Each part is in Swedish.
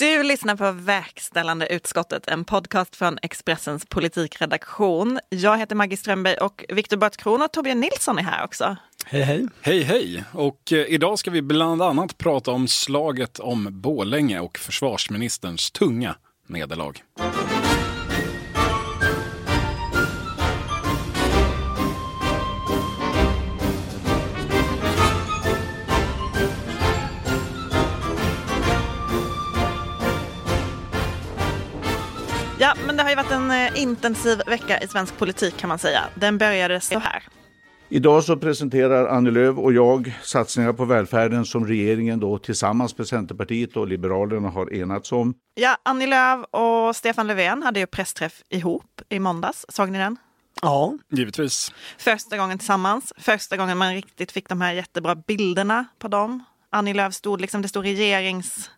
Du lyssnar på Verkställande utskottet, en podcast från Expressens politikredaktion. Jag heter Maggie Strömberg och Viktor Bartkron och Torbjörn Nilsson är här också. Hej hej! Hej hej! Och eh, idag ska vi bland annat prata om slaget om Bålänge och försvarsministerns tunga nederlag. Ja, har ju varit en eh, intensiv vecka i svensk politik kan man säga. Den började så här. Idag så presenterar Annie Lööf och jag satsningar på välfärden som regeringen då tillsammans med Centerpartiet och Liberalerna har enats om. Ja, Annie Lööf och Stefan Löfven hade ju pressträff ihop i måndags. Såg ni den? Ja, Givetvis. Första gången tillsammans. Första gången man riktigt fick de här jättebra bilderna på dem. Annie Lööf stod liksom, det stod regerings...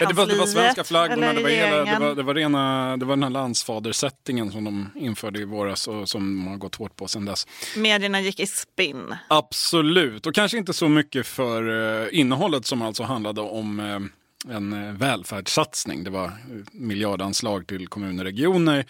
Ja, det, var, det var svenska flaggorna, det var, hela, det, var, det, var rena, det var den här landsfadersättningen som de införde i våras och som de har gått hårt på sedan dess. Medierna gick i spinn. Absolut, och kanske inte så mycket för eh, innehållet som alltså handlade om eh, en eh, välfärdssatsning. Det var miljardanslag till kommuner och regioner.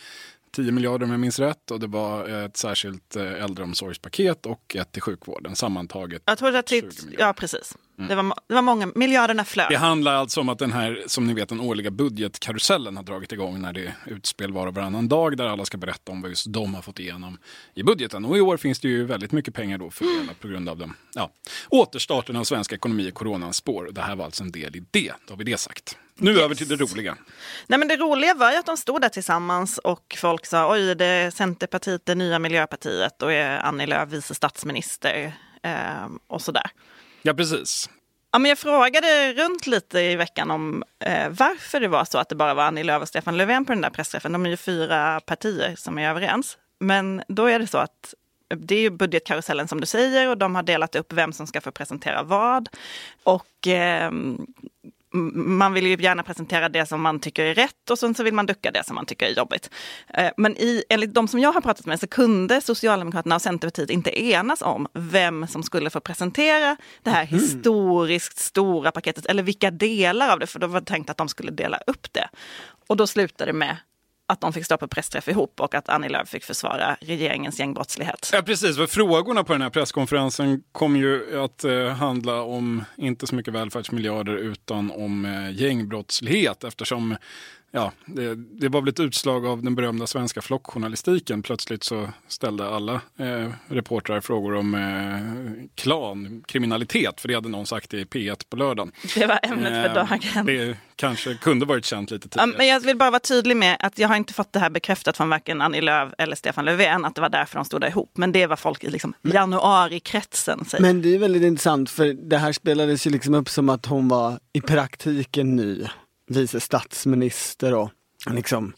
10 miljarder om jag minns rätt och det var ett särskilt äldreomsorgspaket och ett till sjukvården. Sammantaget Jag tror att 20 det, ja precis. Det, var, det var många, miljarderna flög. Det handlar alltså om att den här, som ni vet, den årliga budgetkarusellen har dragit igång när det är utspel var och varannan dag där alla ska berätta om vad just de har fått igenom i budgeten. Och i år finns det ju väldigt mycket pengar då fördelat på grund av den ja, återstarten av svensk ekonomi i coronans spår. Det här var alltså en del i det, då har vi det sagt. Nu över till det roliga. Nej, men det roliga var ju att de stod där tillsammans och folk sa oj, det är Centerpartiet, det nya Miljöpartiet och är Annie Lööf vice statsminister eh, och sådär. Ja, precis. Ja, men jag frågade runt lite i veckan om eh, varför det var så att det bara var Annie Lööf och Stefan Löfven på den där pressträffen. De är ju fyra partier som är överens. Men då är det så att det är ju budgetkarusellen som du säger och de har delat upp vem som ska få presentera vad. Och eh, man vill ju gärna presentera det som man tycker är rätt och sen så vill man ducka det som man tycker är jobbigt. Eh, Men i, enligt de som jag har pratat med så kunde Socialdemokraterna och Centerpartiet inte enas om vem som skulle få presentera det här historiskt stora paketet eller vilka delar av det, för då var det tänkt att de skulle dela upp det. Och då slutade det med att de fick stå på pressträff ihop och att Annie Lööf fick försvara regeringens gängbrottslighet. Ja, precis. För frågorna på den här presskonferensen kom ju att eh, handla om inte så mycket välfärdsmiljarder utan om eh, gängbrottslighet eftersom ja, det, det var väl ett utslag av den berömda svenska flockjournalistiken. Plötsligt så ställde alla eh, reportrar frågor om eh, klankriminalitet, för det hade någon sagt i P1 på lördagen. Det var ämnet för Eh, dagen. Det kanske kunde varit känt lite Ja, tidigare. men jag vill bara vara tydlig med att jag har inte fått det här bekräftat från varken Annie Lööf eller Stefan Löfven att det var därför de stod där ihop. Men det var folk i liksom januari-kretsen säger. men det är väldigt intressant för det här spelades ju liksom upp som att hon var i praktiken ny vice statsminister och liksom,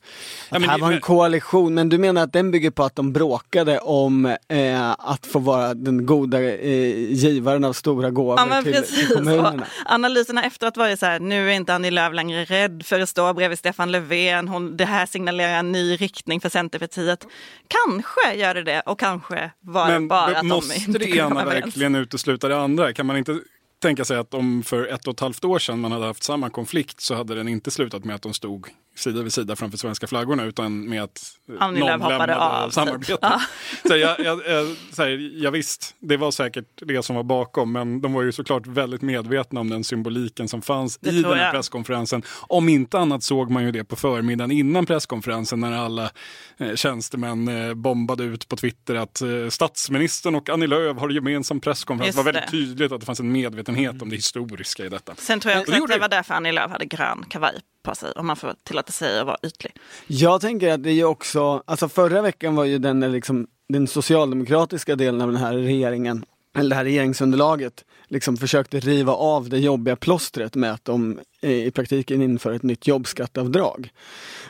Ja, men här det- var en koalition. Men du menar att den bygger på att de bråkade om eh, att få vara den goda eh, givaren av stora gåvor Ja men till, till precis. Och kommunerna? analyserna efteråt var ju så här, nu är inte Annie Lööf längre rädd för att stå bredvid Stefan Löfven. Hon, det här signalerar en ny riktning för Centerpartiet. Kanske gör det det och kanske var det bara att måste de inte det kunde vara ena överens. verkligen utesluta det andra? Kan man inte tänka sig att om för ett och ett halvt år sedan man hade haft samma konflikt så hade den inte slutat med att de stod sida vid sida framför svenska flaggorna utan med att eh, Annie hoppade lämnade av, samarbetet. Ja. Så jag, jag, så här, ja, visst, det var säkert det som var bakom men de var ju såklart väldigt medvetna om den symboliken som fanns Det i den här jag. presskonferensen. Om inte annat såg man ju det på förmiddagen innan presskonferensen när alla eh, tjänstemän eh, bombade ut på Twitter att eh, statsministern och Annie Lööf har gemensam presskonferens. Just det var väldigt tydligt att det fanns en medvetenhet om det historiska i detta. Sen tror jag också Det att det. var därför Annie Lööf hade grön kavaj på sig, om man får tillåta sig att vara ytlig. Jag tänker att det är också, alltså förra veckan var ju den liksom, den socialdemokratiska delen av den här regeringen, eller det här regeringsunderlaget, liksom försökte riva av det jobbiga plåstret med att de eh, i praktiken inför ett nytt jobbskatteavdrag.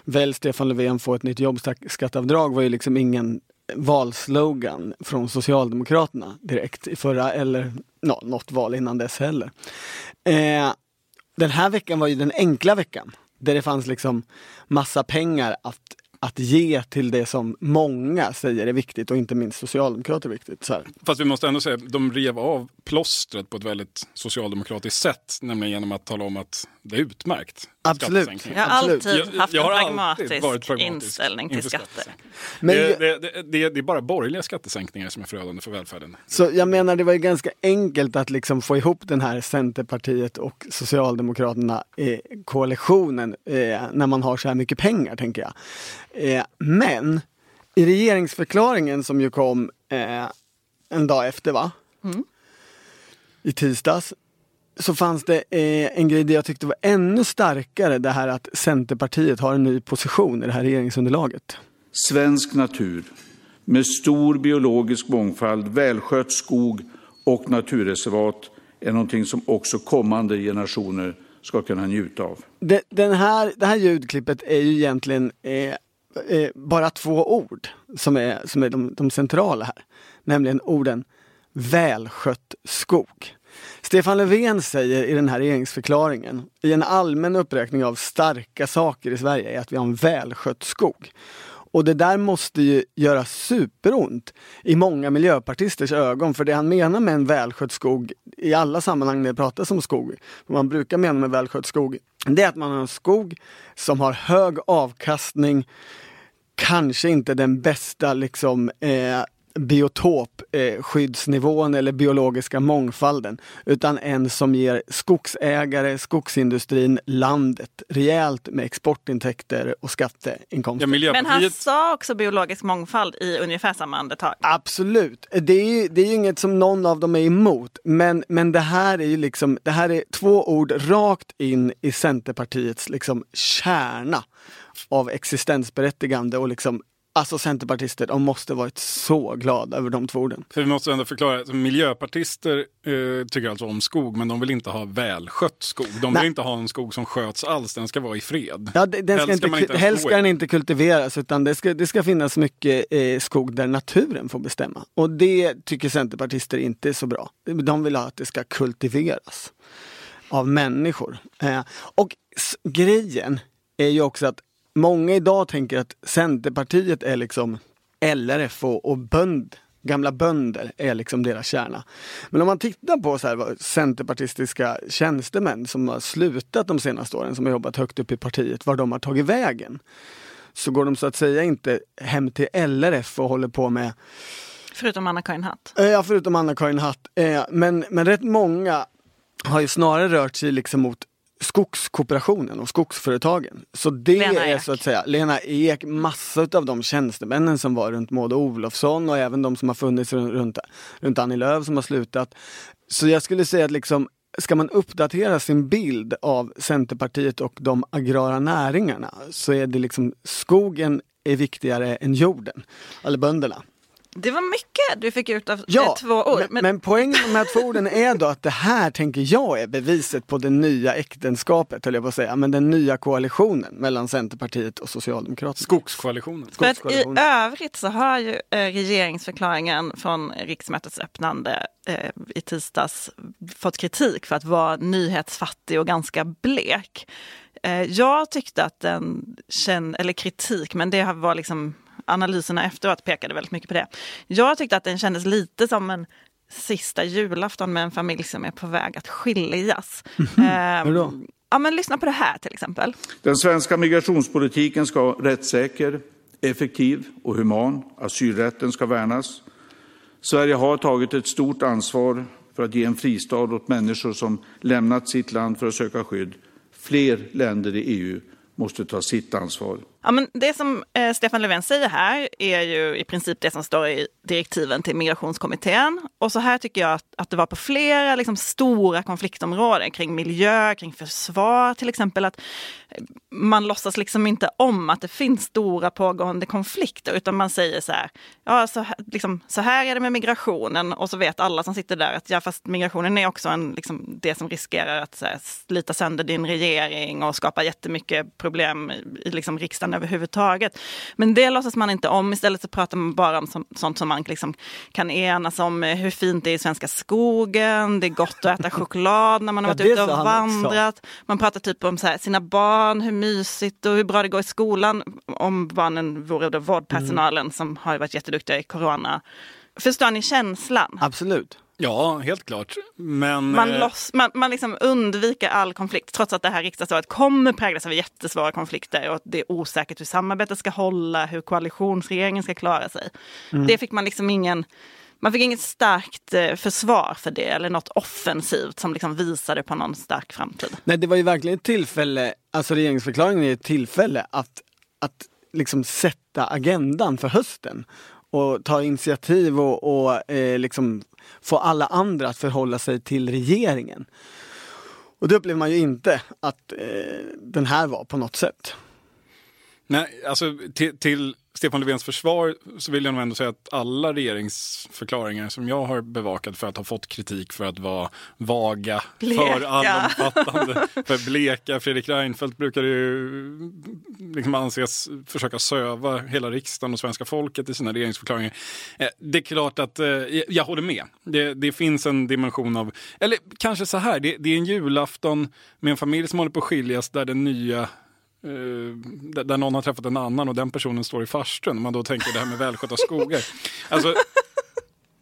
Välj Stefan Löfven få ett nytt jobbskatteavdrag var ju liksom ingen valslogan från Socialdemokraterna direkt i förra eller no, något val innan dess heller. Eh, den här veckan var ju den enkla veckan. Där det fanns liksom massa pengar att, att ge till det som många säger är viktigt och inte minst socialdemokrater är viktigt. Så här. Fast vi måste ändå säga att de rev av plåstret på ett väldigt socialdemokratiskt sätt. Nämligen genom att tala om att det är utmärkt. Absolut. Jag har alltid haft Jag har en pragmatisk, varit pragmatisk inställning till skatter. Men det, det, det, det är bara borgerliga skattesänkningar som är förödande för välfärden. Så jag menar det var ju ganska enkelt att liksom få ihop den här Centerpartiet och Socialdemokraterna eh, koalitionen eh, när man har så här mycket pengar tänker jag. Eh, men i regeringsförklaringen som ju kom eh, en dag efter va? I tisdags. Så fanns det eh, en grej där jag tyckte var ännu starkare det här att Centerpartiet har en ny position i det här regeringsunderlaget. Svensk natur med stor biologisk mångfald, välskött skog och naturreservat är någonting som också kommande generationer ska kunna njuta av. Det, den här, det här ljudklippet är ju egentligen eh, eh, bara två ord som är, som är de, de centrala här. Nämligen orden välskött skog. Stefan Löfven säger i den här regeringsförklaringen i en allmän uppräkning av starka saker i Sverige är att vi har en välskött skog. Och det där måste ju göra superont i många miljöpartisters ögon. För det han menar med en välskött skog i alla sammanhang när det pratas om skog, vad man brukar mena med välskött skog, det är att man har en skog som har hög avkastning, kanske inte den bästa liksom eh, biotopskyddsnivån eller biologiska mångfalden utan en som ger skogsägare, skogsindustrin, landet rejält med exportintäkter och skatteinkomster. Ja, Men han sa också biologisk mångfald i ungefär samma andetag. Absolut, det är, ju, det är ju inget som någon av dem är emot. Men, men det här är ju liksom, det här är två ord rakt in i Centerpartiets liksom kärna av existensberättigande och liksom Alltså centerpartister, de måste varit så glada över de två orden. för vi måste ändå förklara, att miljöpartister eh, tycker alltså om skog men de vill inte ha välskött skog. De vill Nej. inte ha en skog som sköts alls, den ska vara i fred. Ja, det- den ska Helst inte, inte helst ska den inte kultiveras utan det ska, det ska finnas mycket eh, skog där naturen får bestämma. Och det tycker centerpartister inte är så bra. De vill ha att det ska kultiveras av människor. Eh, och grejen är ju också att många idag tänker att Centerpartiet är liksom LRF och, och bönd, gamla bönder är liksom deras kärna. Men om man tittar på så här, centerpartistiska tjänstemän som har slutat de senaste åren, som har jobbat högt upp i partiet, var de har tagit vägen. Så går de så att säga inte hem till LRF och håller på med Förutom Anna-Karin Hatt. Ja, förutom Anna-Karin Hatt. Eh, Men, men rätt många har ju snarare rört sig liksom mot skogskooperationen och skogsföretagen. Så det är så att säga Lena Ek, massa av de tjänstemännen som var runt Maud Olofsson och även de som har funnits runt, runt, runt Annie Lööf som har slutat. Så jag skulle säga att liksom Ska man uppdatera sin bild av Centerpartiet och de agrara näringarna så är det liksom skogen är viktigare än jorden, eller bönderna. Det var mycket du fick ut av Ja, två ord. Men, men poängen med de här två orden är då att det här tänker jag är beviset på det nya äktenskapet, höll jag på att säga, men den nya koalitionen mellan Centerpartiet och Socialdemokraterna. Skogskoalitionen. För att i Skogskoalitionen. övrigt så har ju eh, regeringsförklaringen från riksmötets öppnande eh, i tisdags fått kritik för att vara nyhetsfattig och ganska blek. Eh, jag tyckte att den kände, eller kritik, men det var liksom analyserna efteråt pekade väldigt mycket på det. Jag tyckte att den kändes lite som en sista julafton med en familj som är på väg att skiljas. Eh, Hur då? Ja, men lyssna på det här till exempel. Den svenska migrationspolitiken ska vara rättssäker, effektiv och human. Asylrätten ska värnas. Sverige har tagit ett stort ansvar för att ge en fristad åt människor som lämnat sitt land för att söka skydd. Fler länder i EU måste ta sitt ansvar. Ja, men det som eh, Stefan Löfven säger här är ju i princip det som står i direktiven till migrationskommittén. Och så här tycker jag att, att det var på flera liksom, stora konfliktområden kring miljö, kring försvar till exempel. Att man låtsas liksom inte om att det finns stora pågående konflikter utan man säger så här, ja så, liksom, så här är det med migrationen och så vet alla som sitter där att ja fast migrationen är också en, liksom, det som riskerar att så här, slita sönder din regering och skapa jättemycket problem i, liksom, riksdagen överhuvudtaget. Men det låtsas man inte om, istället så pratar man bara om som, sånt som man liksom kan enas om, eh, hur fint det är i svenska skogen, det är gott att äta choklad när man har Ja, varit det ute och vandrat. Man pratar typ om så här, sina barn, hur mysigt och hur bra det går i skolan. Om barnen vore då vårdpersonalen som har varit jätteduktiga i corona. Förstår ni känslan? Absolut. Ja, helt klart. Men, Man, eh, loss, man, man liksom undviker all konflikt trots att det här riksdagsåret kommer präglas av jättesvåra konflikter och att det är osäkert hur samarbetet ska hålla, hur koalitionsregeringen ska klara sig. Det fick man liksom ingen man fick inget starkt eh, försvar för det eller något offensivt som liksom visade på någon stark framtid. Nej det var ju verkligen ett tillfälle, alltså regeringsförklaringen är ett tillfälle att, att liksom sätta agendan för hösten. Och ta initiativ och, och eh, liksom få alla andra att förhålla sig till regeringen. Och det upplever man ju inte att eh, den här var på något sätt. Nej, alltså till, till Stefan Löfvens försvar så vill jag nog ändå säga att alla regeringsförklaringar som jag har bevakat för att ha fått kritik för att vara vaga, Bleka. för allomfattande, för bleka. Fredrik Reinfeldt brukade ju liksom anses försöka söva hela riksdagen och svenska folket i sina regeringsförklaringar. Eh, Det är klart att eh, jag håller med. Det, det finns en dimension av, eller kanske så här, det, det är en julafton med en familj som håller på att skiljas där den nya där där någon har träffat en annan och den personen står i farstun. Om man då tänker det här med välskötta skogar. Alltså,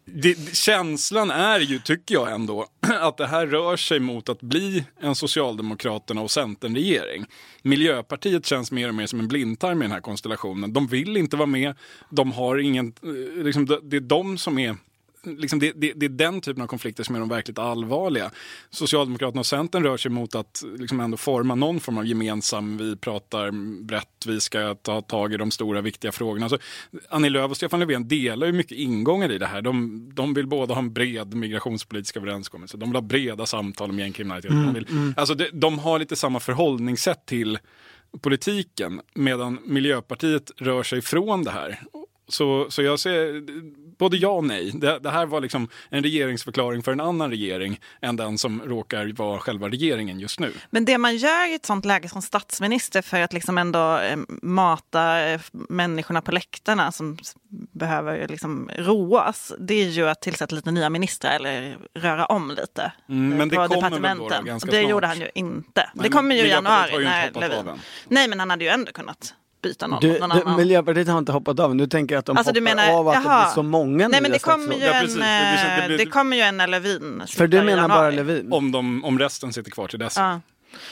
det, känslan är ju, tycker jag ändå, att det här rör sig mot att bli en Socialdemokraterna och Centern-regering. Miljöpartiet känns mer och mer som en blindtarm i den här konstellationen. De vill inte vara med, de har ingen, eh, liksom, det är de som är Liksom det, det, det är den typen av konflikter som är de verkligt allvarliga. Socialdemokraterna och Centern rör sig mot att liksom ändå forma någon form av gemensam, vi pratar brett, vi ska ta tag i de stora viktiga frågorna. Alltså, Annie Lööf och Stefan Löfven delar ju mycket ingångar i det här. De, de vill båda ha en bred migrationspolitisk överenskommelse. De vill ha breda samtal om gängkriminalitet. De, vill, alltså det, de har lite samma förhållningssätt till politiken medan Miljöpartiet rör sig från det här. Så, så jag ser både ja och nej. Det, det här var liksom en regeringsförklaring för en annan regering än den som råkar vara själva regeringen just nu. Men det man gör i ett sånt läge som statsminister för att liksom ändå eh, mata eh, människorna på läktarna som behöver liksom roas, det är ju att tillsätta lite nya ministrar eller röra om lite Mm, eh, men det på väl då det snart? gjorde han ju inte. Nej, det kommer ju i januari ju när. Nej, men han hade ju ändå kunnat byta någon Du, någon du, annan. Miljöpartiet har inte hoppat av, du tänker att de Alltså, hoppar menar- av att det jaha. blir så många Nej, men det kommer ju? Ja, en, precis. Det blir- det blir- eh, det kommer ju en när Lövin För du menar bara. Levin? Om, de, om resten sitter kvar till dess. Ja,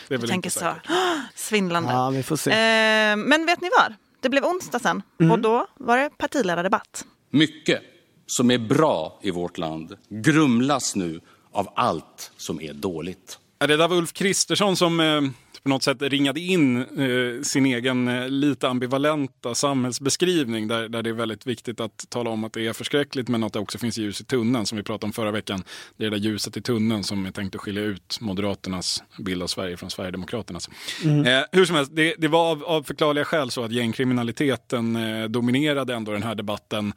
det är jag väl tänker så. Svindlande. Ja, vi får se. Eh, men vet ni vad? Det blev onsdag sen och då var det partiledardebatt. Mycket som är bra i vårt land grumlas nu av allt som är dåligt. Ja, det där var Ulf Kristersson som eh, på något sätt ringade in eh, sin egen eh, lite ambivalenta samhällsbeskrivning där, där det är väldigt viktigt att tala om att det är förskräckligt men att det också finns ljus i tunneln som vi pratade om förra veckan. Det är det där ljuset i tunneln som är tänkt att skilja ut Moderaternas bild av Sverige från Sverigedemokraternas. Eh, hur som helst, det, det var av, av förklarliga skäl så att gängkriminaliteten eh, dominerade ändå den här debatten.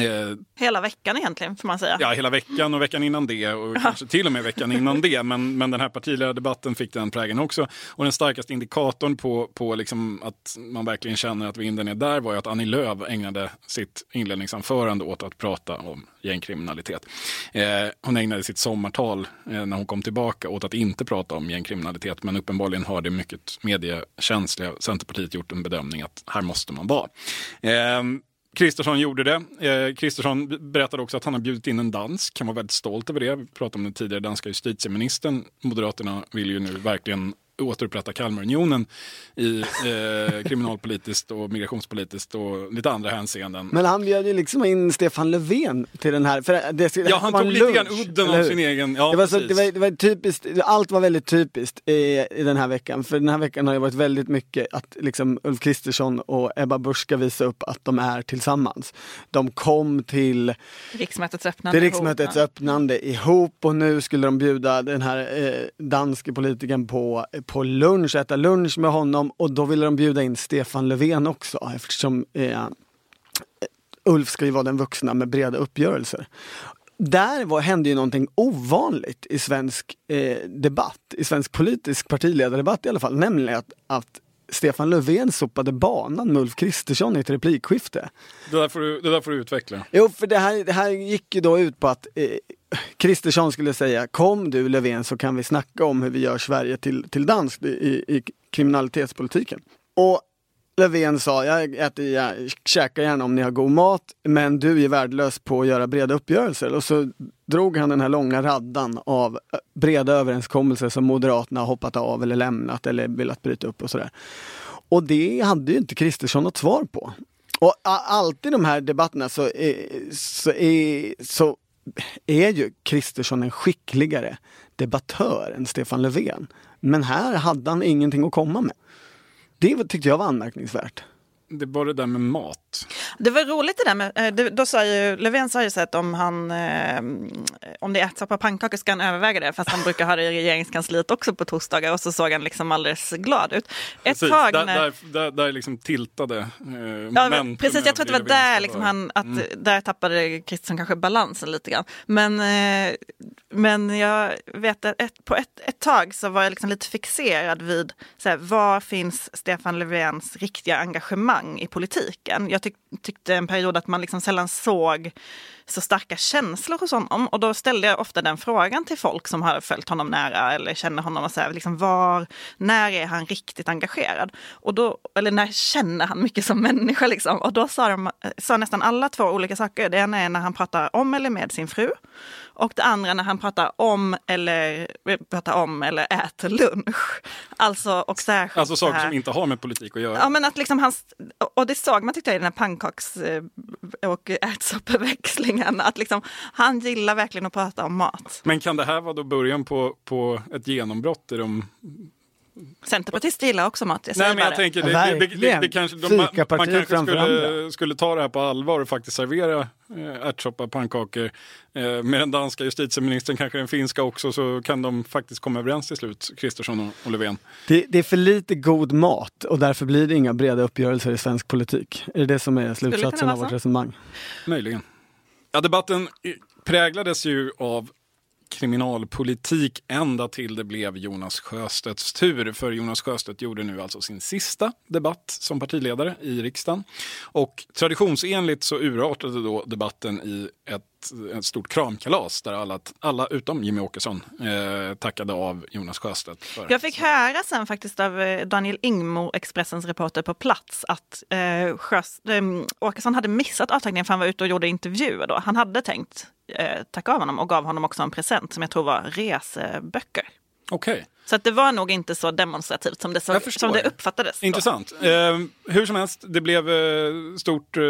Eh, Hela veckan egentligen får man säga. Ja, hela veckan och veckan innan det och kanske till och med veckan innan det. Men, men den här partiledardebatten fick den prägen också. Och den starkaste indikatorn på, på liksom att man verkligen känner att vinden är där var ju att Annie Lööf ägnade sitt inledningsanförande åt att prata om gängkriminalitet. Eh, hon ägnade sitt sommartal eh, när hon kom tillbaka åt att inte prata om gängkriminalitet. Men uppenbarligen har det mycket mediekänsliga Centerpartiet gjort en bedömning att här måste man vara. Eh, Kristersson gjorde det. Eh, Kristersson berättade också att han har bjudit in en dansk. Han var väldigt stolt över det. Vi pratade om den tidigare danska justitieministern. Moderaterna vill ju nu verkligen återupprätta Kalmarunionen i eh, kriminalpolitiskt och migrationspolitiskt och lite andra hänseenden. Men han bjöd ju liksom in Stefan Löfven till den här. För det, det ja, han tog lite grann udden av sin egen... Ja, det var så, det var, det var typiskt, allt var väldigt typiskt i, i den här veckan. För den här veckan har det varit väldigt mycket att liksom Ulf Kristersson och Ebba Busch ska visa upp att de är tillsammans. De kom till Riksmötets öppnande. till riksmötets ihop. öppnande ihop och nu skulle de bjuda den här eh, danske politikern på, på lunch, äta lunch med honom och då ville de bjuda in Stefan Löfven också eftersom eh, Ulf ska ju vara den vuxna med breda uppgörelser. Där var, hände ju någonting ovanligt i svensk eh, debatt, i svensk politisk partiledardebatt i alla fall, nämligen att, att Stefan Löfven sopade banan med Ulf Kristersson i ett replikskifte. det, där får du, det där får du utveckla. Jo, för det här, det här gick ju då ut på att eh, Kristersson skulle säga Kom du Löfven så kan vi snacka om hur vi gör Sverige till, till dans i, i kriminalitetspolitiken. Och Löfven sa, jag, äter, jag käkar gärna om ni har god mat, men du är värdelös på att göra breda uppgörelser. Och så drog han den här långa raddan av eh, breda överenskommelser som Moderaterna har hoppat av eller lämnat eller velat bryta upp och sådär. Och det hade ju inte Kristersson något svar på. Och alltid i de här debatterna så är, så är, så är ju Kristersson en skickligare debattör än Stefan Löfven. Men här hade han ingenting att komma med. Det tyckte jag var anmärkningsvärt. Det var det där med mat. Det var roligt det där med, eh, det- då sa ju, Löfven sa ju så att om han, eh, om det är ärtsoppa och pannkakor ska han överväga det, fast han brukar ha det i regeringskansliet också på torsdagar och så såg han liksom alldeles glad ut. Ett Precis, tag där, när... där, där, där liksom tiltade eh, Ja, män precis, jag tror att det var där, liksom, han, att, där tappade Kristersson kanske balansen lite grann. Men, eh, men jag vet att ett, på ett, ett tag så var jag liksom lite fixerad vid så här, var finns Stefan Löfvens riktiga engagemang i politiken? Jag tyck, tyckte en period att man liksom sällan såg så starka känslor hos honom. Och då ställde jag ofta den frågan till folk som har följt honom nära eller känner honom. Och så här, liksom, var, när är han riktigt engagerad? Och då, eller när känner han mycket som människa? Liksom? Och då sa, de, sa nästan alla två olika saker. Det ena är när han pratar om eller med sin fru. Och det andra när han pratar om eller, pratar om eller äter lunch. Alltså, och särskilt Alltså saker som inte har med politik att göra. Ja men att liksom hans, och det såg man tyckte jag i den här pannkaks eh, och ärtsoppeväxlingen, att liksom, han gillar verkligen att prata om mat. Men kan det här vara då början på, på ett genombrott i de... Centerpartister gillar också mat, jag säger Nej men jag tänker, det, det, det, det, kanske, de, man, kanske skulle, skulle ta det här på allvar och faktiskt servera eh, ärtsoppa, pannkakor. Eh, med den danska justitieministern, kanske den finska också, så kan de faktiskt komma överens till slut, Kristersson och, Löfven. Det, det är för lite god mat och därför blir det inga breda uppgörelser i svensk politik. Är det det som är slutsatsen av vårt resonemang? Möjligen. Ja, debatten präglades ju av kriminalpolitik ända till det blev Jonas Sjöstedts tur. För Jonas Sjöstedt gjorde nu alltså sin sista debatt som partiledare i riksdagen. Och traditionsenligt så urartade då debatten i ett, ett stort kramkalas där alla, alla utom Jimmy Åkesson eh, tackade av Jonas Sjöstedt. För Jag fick höra sen faktiskt av eh, Daniel Ingmo, Expressens reporter på plats, att eh, Sjös, eh, Åkesson hade missat avtackningen för han var ute och gjorde intervjuer då. Han hade tänkt eh, tacka av honom och gav honom också en present som jag tror var reseböcker. Okej. Så att det var nog inte så demonstrativt som det, så, som det uppfattades. Intressant. Eh, hur som helst, det blev eh, stort, eh,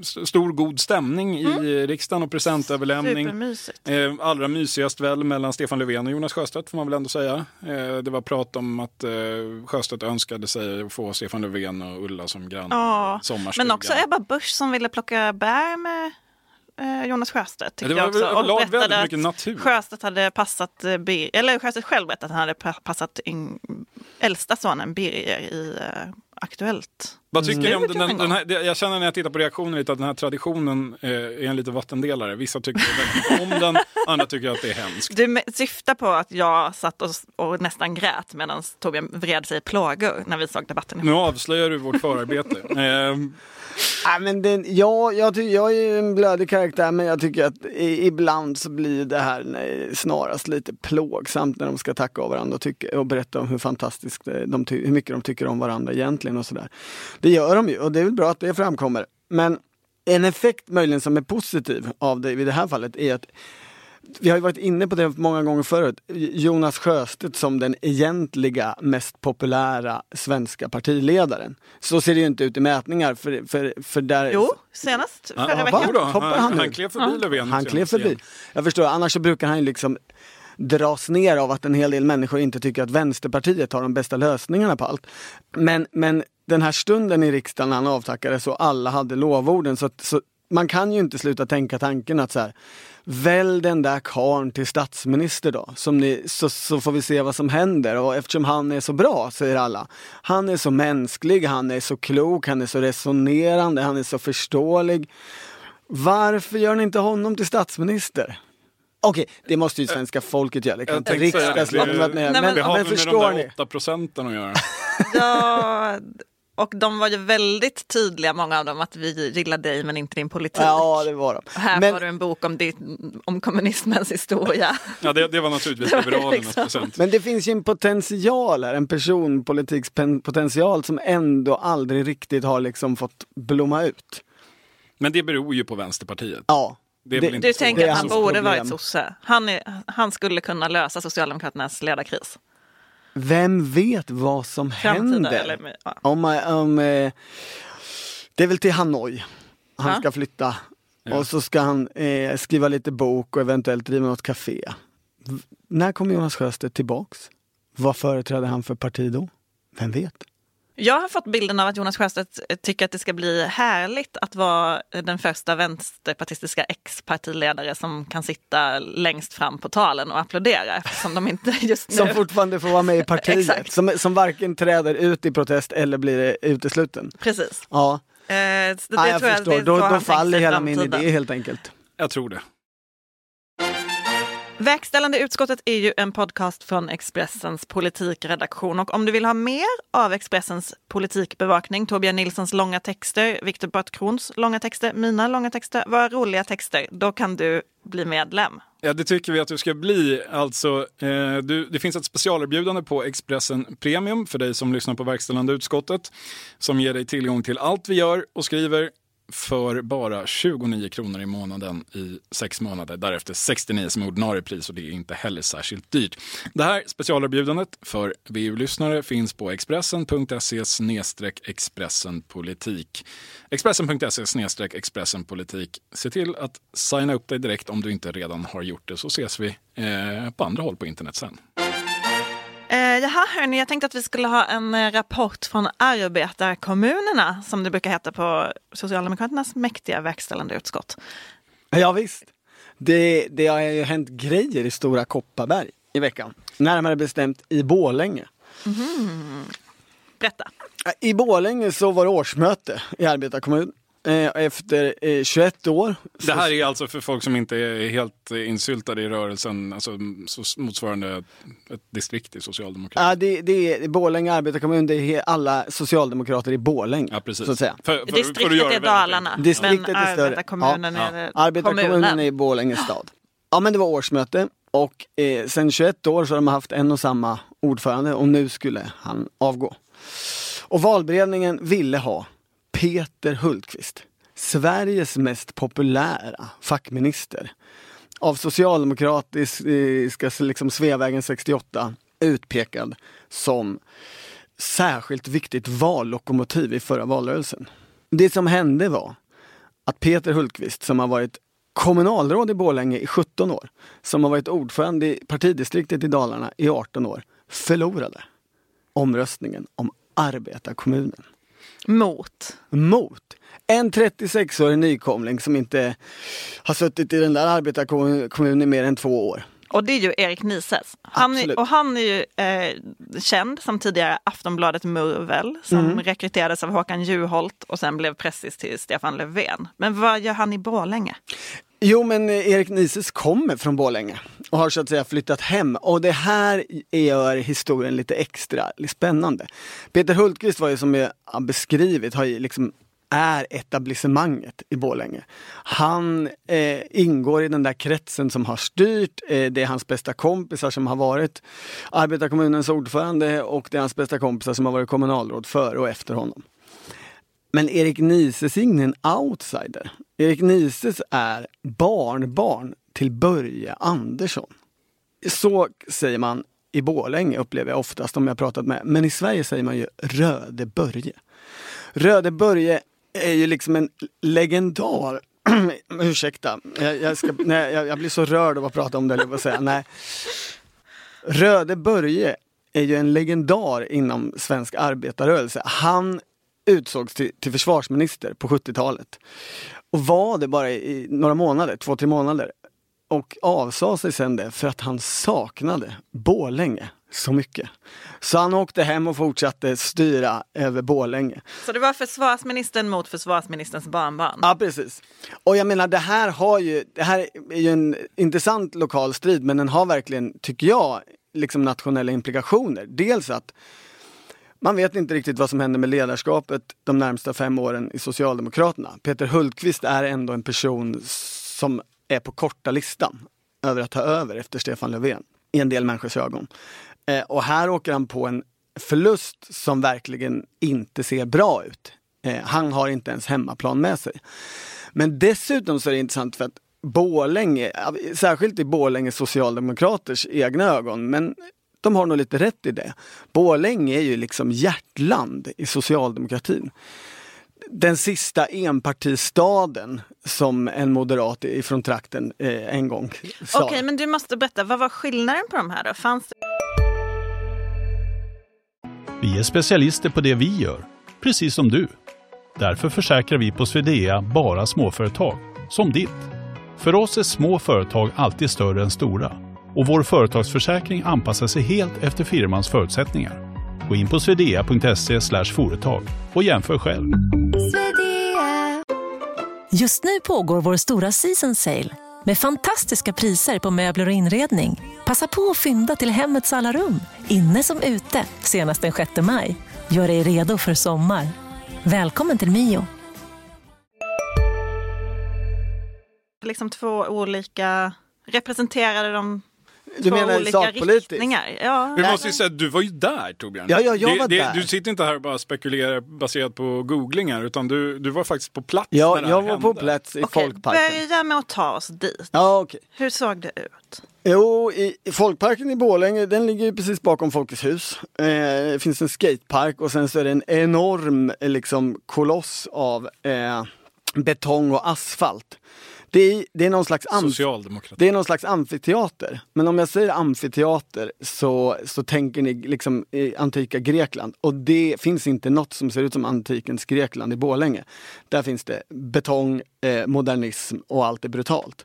st- stor god stämning i riksdagen och presentöverlämning. Supermysigt. Eh, allra mysigast väl mellan Stefan Löfven och Jonas Sjöstedt får man väl ändå säga. Eh, det var prat om att eh, Sjöstedt önskade sig att få Stefan Löfven och Ulla som grann Ja, sommarstuga. men också Ebba Busch som ville plocka bär med eh, Jonas Sjöstedt. tyckte det var jag också. Och berättade väldigt mycket natur. Sjöstedt hade passat, eh, Bir- eller Sjöstedt själv berättade att han hade pa- passat in, äldsta sonen Birger i eh, Aktuellt. Vad tycker ni om Slutet den, en den gång. här, Jag känner när jag tittar på reaktionen lite att den här traditionen eh, är en liten vattendelare. Vissa tycker väldigt om den, andra tycker att det är hemskt. Du syftar på att jag satt och, och nästan grät medan Torbjörn vred sig i plågor när vi såg debatten. Nu avslöjar du vårt förarbete. Eh, Nej, men den, ja, jag, ty- jag är ju en blödig karaktär men jag tycker att i, ibland så blir det här nej, snarast lite plågsamt när de ska tacka av varandra och, tycka, och berätta om hur fantastiskt det- de hur mycket de tycker om varandra egentligen och sådär. Det gör de ju och det är väl bra att det framkommer. Men en effekt möjligen som är positiv av det i det här fallet är att vi har ju varit inne på det många gånger förut. Jonas Sjöstedt som den egentliga mest populära svenska partiledaren. Så ser det ju inte ut i mätningar för, för, för där... Jo, senast förra ja, veckan. Hoppar han, han klev förbi Löfven. Han klev förbi. igen. Jag förstår, annars så brukar han ju liksom dras ner av att en hel del människor inte tycker att Vänsterpartiet har de bästa lösningarna på allt. Men, men den här stunden i riksdagen när han avtackades och alla hade lovorden så, att- så man kan ju inte sluta tänka tanken att så här, välj den där karln till statsminister då, som ni, så, så får vi se vad som händer. Och eftersom han är så bra, säger alla. Han är så mänsklig, han är så klok, han är så resonerande, han är så förståelig. Varför gör ni inte honom till statsminister? Okej, det måste ju svenska folket göra. Det kan inte riksdagsledamöterna göra. Men, men- Det har men väl med förstår de där 8 procenten att göra. Ja, Och de var ju väldigt tydliga, många av dem, att vi gillar dig men inte din politik. Ja, det var de. Här Men- får du en bok om, ditt, om kommunismens historia. Ja, det, det var naturligtvis Det var liberalernas liksom- present. Men det finns ju en potential här, en personpolitikspotential som ändå aldrig riktigt har liksom fått blomma ut. Men det beror ju på Vänsterpartiet. Ja. Det är väl inte Du tänker det att han borde problem. varit sosse. Han, är, han skulle kunna lösa Socialdemokraternas ledarkris. Vem vet vad som Framtida, händer? eller- ja. Om, om, eh, det är väl till Hanoi han Ja. ska flytta. Ja. Och så ska han eh, skriva lite bok och eventuellt driva något café. V- när kommer Jonas Sjöstedt tillbaks? Vad företräder han för parti då? Vem vet? Jag har fått bilden av att Jonas Sjöstedt tycker att det ska bli härligt att vara den första vänsterpartistiska ex-partiledare som kan sitta längst fram på talen och applådera eftersom de inte just nu... Som fortfarande får vara med i partiet. Som, som varken träder ut i protest eller blir utesluten. Precis. Ja, Eh, så det ja jag tror jag förstår. det Då, då faller hela min idé helt enkelt. Jag tror det. Verkställande utskottet är ju en podcast från Expressens politikredaktion och om du vill ha mer av Expressens politikbevakning, Torbjörn Nilssons långa texter, Viktor Bartkrons långa texter, mina långa texter, våra roliga texter, då kan du bli medlem. Ja, det tycker vi att du ska bli. Alltså, eh, du, det finns ett specialerbjudande på Expressen Premium för dig som lyssnar på verkställande utskottet som ger dig tillgång till allt vi gör och skriver för bara 29 kronor i månaden i sex månader. Därefter 69 som ordinarie pris och det är inte heller särskilt dyrt. Det här specialerbjudandet för VU-lyssnare finns på expressen.se expressenpolitik. Expressen.se expressenpolitik. Se till att signa upp dig direkt om du inte redan har gjort det så ses vi eh, på andra håll på internet sen. Eh, jaha, hörni, jag tänkte att vi skulle ha en eh, rapport från arbetarkommunerna som det brukar heta på Socialdemokraternas mäktiga verkställande utskott. Ja, visst. Det, det har ju hänt grejer i Stora Kopparberg i veckan. Närmare bestämt i Borlänge. Berätta. I Borlänge så var det årsmöte i arbetarkommun. Eh, Efter eh, 21 år. Det här är alltså för folk som inte är helt eh, insyltade i rörelsen, alltså så motsvarande ett distrikt i socialdemokratin. Ja, det, det är Borlänge arbetarkommun, det är alla socialdemokrater i Borlänge. Ja, precis. Så att säga. För, för, för att Distriktet göra det är Dalarna. Distriktet men är större. arbetarkommunen Ja, är Arbetarkommunen kommunen. är i Borlänge stad. Ja men det var årsmöte och eh, sen 21 år så har de haft en och samma ordförande och nu skulle han avgå. Och valberedningen ville ha Peter Hultqvist, Sveriges mest populära fackminister. Av socialdemokratiska liksom Sveavägen 68 utpekad som särskilt viktigt vallokomotiv i förra valrörelsen. Det som hände var att Peter Hultqvist som har varit kommunalråd i Borlänge i 17 år, som har varit ordförande i partidistriktet i Dalarna i 18 år, förlorade omröstningen om arbetarkommunen. Mot. Mot en 36-årig nykomling som inte har suttit i den där arbetarkommunen i mer än två år. Och det är ju Erik Nises. Han är, och han är ju eh, känd som tidigare Aftonbladet Murvel som Mm. rekryterades av Håkan Juholt och sen blev pressis till Stefan Löfven. Men vad gör han i Borlänge? Jo men eh, Erik Nises kommer från Borlänge och har så att säga flyttat hem och det här gör historien lite extra spännande. Peter Hultqvist var ju som jag har beskrivit, har ju liksom är etablissemanget i Borlänge. Han eh, ingår i den där kretsen som har styrt, eh, det är hans bästa kompisar som har varit arbetarkommunens ordförande och det är hans bästa kompisar som har varit kommunalråd före och efter honom. Men Erik Nises är ingen outsider. Erik Nises är barnbarn till Börje Andersson. Så säger man i Borlänge upplever jag oftast om jag pratat med. Men i Sverige säger man ju Röde Börje. Röde Börje är ju liksom en legendar. Ursäkta, jag, jag, ska, nej, jag, jag blir så rörd av att prata om det. jag säga. Nej. Röde Börje är ju en legendar inom svensk arbetarrörelse. Han utsågs till, till försvarsminister på 70-talet. Och var det bara i några månader, två, tre månader. Och avsade sig sen det för att han saknade Borlänge så mycket. Så han åkte hem och fortsatte styra över Borlänge. Så det var försvarsministern mot försvarsministerns barnbarn. Ja precis. Och jag menar det här har ju, det här är ju en intressant lokal strid men den har verkligen, tycker jag, liksom nationella implikationer. Dels att man vet inte riktigt vad som händer med ledarskapet de närmsta fem åren i Socialdemokraterna. Peter Hultqvist är ändå en person som är på korta listan över att ta över efter Stefan Löfven i en del människors ögon. Eh, och här åker han på en förlust som verkligen inte ser bra ut. Eh, han har inte ens hemmaplan med sig. Men dessutom så är det intressant för att Borlänge, särskilt i Borlänge socialdemokraters egna ögon, men de har nog lite rätt i det. Borlänge är ju liksom hjärtland i socialdemokratin. Den sista enpartistaden som en moderat ifrån trakten eh, en gång sa. Okej, men du måste berätta, vad var skillnaden på de här då? Fanns det... Vi är specialister på det vi gör, precis som du. Därför försäkrar vi på Swedea bara småföretag, som ditt. För oss är små företag alltid större än stora och vår företagsförsäkring anpassar sig helt efter firmans förutsättningar. Gå in på swedea.se företag och jämför själv. Just nu pågår vår stora season sale med fantastiska priser på möbler och inredning. Passa på att fynda till hemmets alla rum, inne som ute, senast den 6 maj. Gör dig redo för sommar. Välkommen till Mio. Liksom två olika, representerade de Du två menar olika sakpolitiskt? riktningar? Ja. Vi måste ju säga att du var ju där Torbjörn. Ja, ja, jag det, var det, där. Du sitter inte här och bara spekulerar baserat på googlingar utan du, du var faktiskt på plats Ja, när det jag var på hände. plats i Okej, Folkparken. börja med att ta oss dit. Ja, okej. Hur såg det ut? Jo, i, i Folkparken i Borlänge, den ligger ju precis bakom Folkets hus. Eh, det finns en skatepark och sen så är det en enorm liksom, koloss av eh, betong och asfalt. Det är, det är någon slags Socialdemokrati. det är någon slags amfiteater. Men om jag säger amfiteater så, så tänker ni liksom i antika Grekland. Och det finns inte något som ser ut som antikens Grekland i Borlänge. Där finns det betong, eh, modernism och allt är brutalt.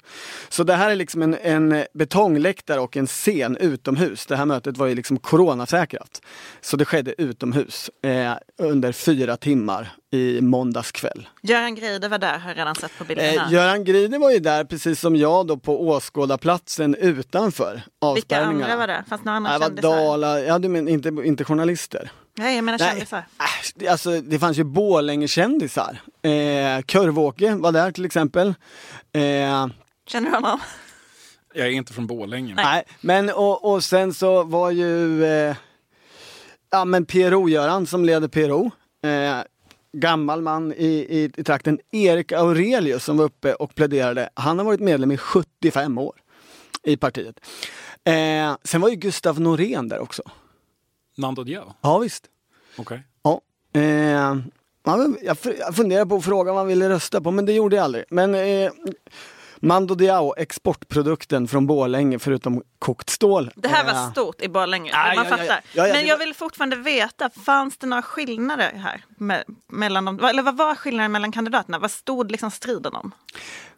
Så det här är liksom en, en betongläktare och en scen utomhus. Det här mötet var ju liksom coronasäkrat. Så det skedde utomhus eh, under fyra timmar i måndags kväll. Göran Greider var där, har jag redan sett på bilderna. Eh, Göran Grider var ju där precis som jag då på åskådarplatsen utanför Vilka avspärrningarna. andra var det? Fanns några andra Det var kändisar? Dala, ja du men inte, inte journalister. Nej, jag menar Nej, kändisar. äsch, det- alltså, det fanns ju Borlänge-kändisar. Eh, Körvåke var där till exempel. Eh, Känner du honom? Jag är inte från Borlänge. nej. men och, och sen så var ju eh, ja men PRO-Göran som leder PRO. Eh, gammal man i, i, i trakten. Erik Aurelius som var uppe och pläderade. Han har varit medlem i 75 år i partiet. Eh, sen var ju Gustav Norén där också. Nando Diao? Ja visst. Okej. Ja. Eh, ja, men jag fu- jag funderar på att fråga vad man ville rösta på men det gjorde jag aldrig. Men eh, Mando Diao, exportprodukten från Borlänge förutom kokt stål. Det här Eh, var stort i Borlänge, Ja, man ja, fattar. ja. Ja, ja, Men jag var- vill fortfarande veta, fanns det några skillnader här? Me mellan dem, eller vad var skillnaden mellan kandidaterna? Vad stod liksom striden om?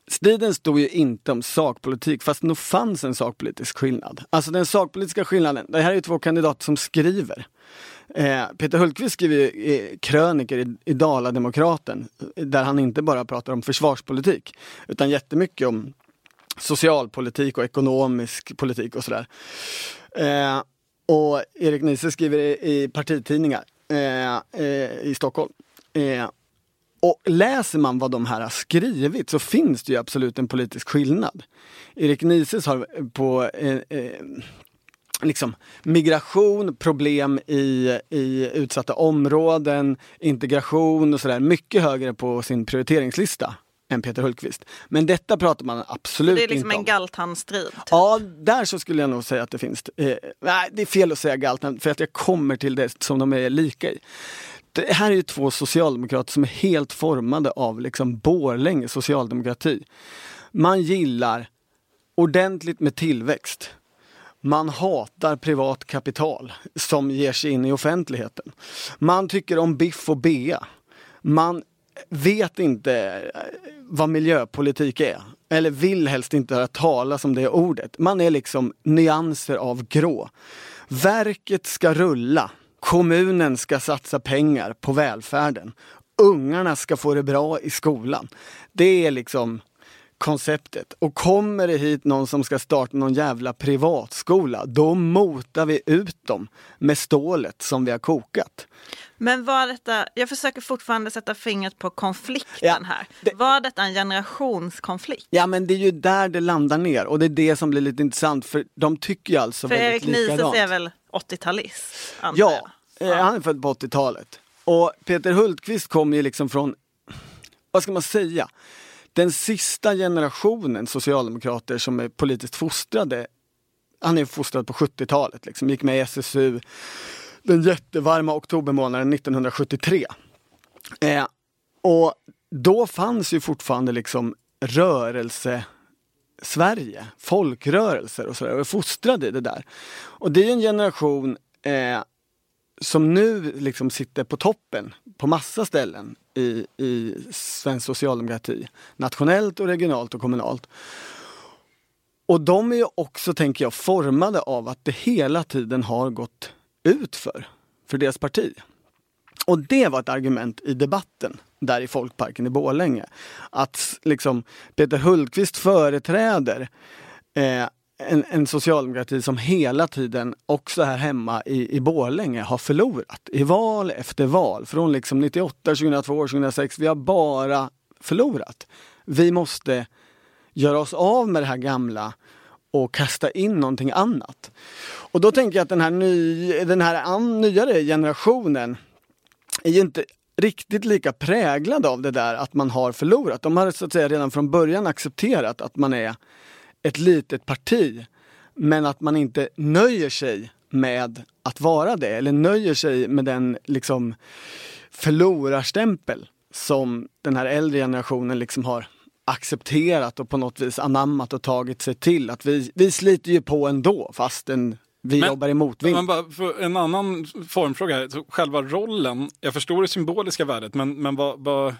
Striden stod ju inte om sakpolitik fast nog fanns en sakpolitisk skillnad. Alltså den sakpolitiska skillnaden, det här är ju två kandidater som skriver. Eh, Peter Hultqvist skriver ju, eh, kröniker i, i Dala-Demokraten där han inte bara pratar om försvarspolitik utan jättemycket om socialpolitik och ekonomisk politik och sådär. Eh, och Erik Niese skriver i, i partitidningar eh, eh i Stockholm. Eh, och läser man vad de här har skrivit så finns det ju absolut en politisk skillnad. Erik Nises har på eh, eh, liksom migration, problem i, i utsatta områden, integration och sådär mycket högre på sin prioriteringslista än Peter Hultqvist. Men detta pratar man absolut Det är liksom inte en om. galtanstrid. Ja, där så skulle jag nog säga att det finns. Eh, nej, det är fel att säga Galtan för att jag kommer till det som de är lika i. Det här är ju två socialdemokrater som är helt formade av liksom Borlänge socialdemokrati. Man gillar ordentligt med tillväxt. Man hatar privat kapital som ger sig in i offentligheten. Man tycker om biff och bea. Man vet inte eh, vad miljöpolitik är. Eller vill helst inte höra talas om det ordet. Man är liksom nyanser av grå. Verket ska rulla. Kommunen ska satsa pengar på välfärden. Ungarna ska få det bra i skolan. Det är liksom konceptet. Och kommer det hit någon som ska starta någon jävla privatskola, då motar vi ut dem med stålet som vi har kokat. Men var detta, jag försöker fortfarande sätta fingret på konflikten Ja, här. det- Var detta en generationskonflikt? Ja men det är ju där det landar ner och det är det som blir lite intressant för de tycker ju alltså För väldigt Erik Nises likadant. är väl 80-talist? antar Ja, eh, han är född på 80-talet. Och Peter Hultqvist kom ju liksom från, vad ska man säga, den sista generationen socialdemokrater som är politiskt fostrade. Han är fostrad på 70-talet, liksom, gick med i SSU den jättevarma oktobermånaden 1973. Eh, och då fanns ju fortfarande liksom rörelse Sverige, folkrörelser och sådär. Och är fostrad i det där. Och det är en generation eh, som nu liksom sitter på toppen på massa ställen i, i svensk socialdemokrati. Nationellt och regionalt och kommunalt. Och de är ju också, tänker jag, formade av att det hela tiden har gått ut för, för deras parti. Och det var ett argument i debatten där i Folkparken i Borlänge. Att liksom Peter Hultqvist företräder eh, en, en socialdemokrati som hela tiden, också här hemma i, i Borlänge, har förlorat. I val efter val. Från liksom 98, 2002, 2006. Vi har bara förlorat. Vi måste göra oss av med det här gamla och kasta in någonting annat. Och då tänker jag att den här, ny, den här an, nyare generationen är ju inte riktigt lika präglad av det där att man har förlorat. De har så att säga redan från början accepterat att man är ett litet parti. Men att man inte nöjer sig med att vara det eller nöjer sig med den liksom förlorarstämpel som den här äldre generationen liksom har accepterat och på något vis anammat och tagit sig till. Att vi, vi sliter ju på ändå fastän vi Men- jobbar i motvind. En annan formfråga här. Så själva rollen, jag förstår det symboliska värdet, men, men vad, vad,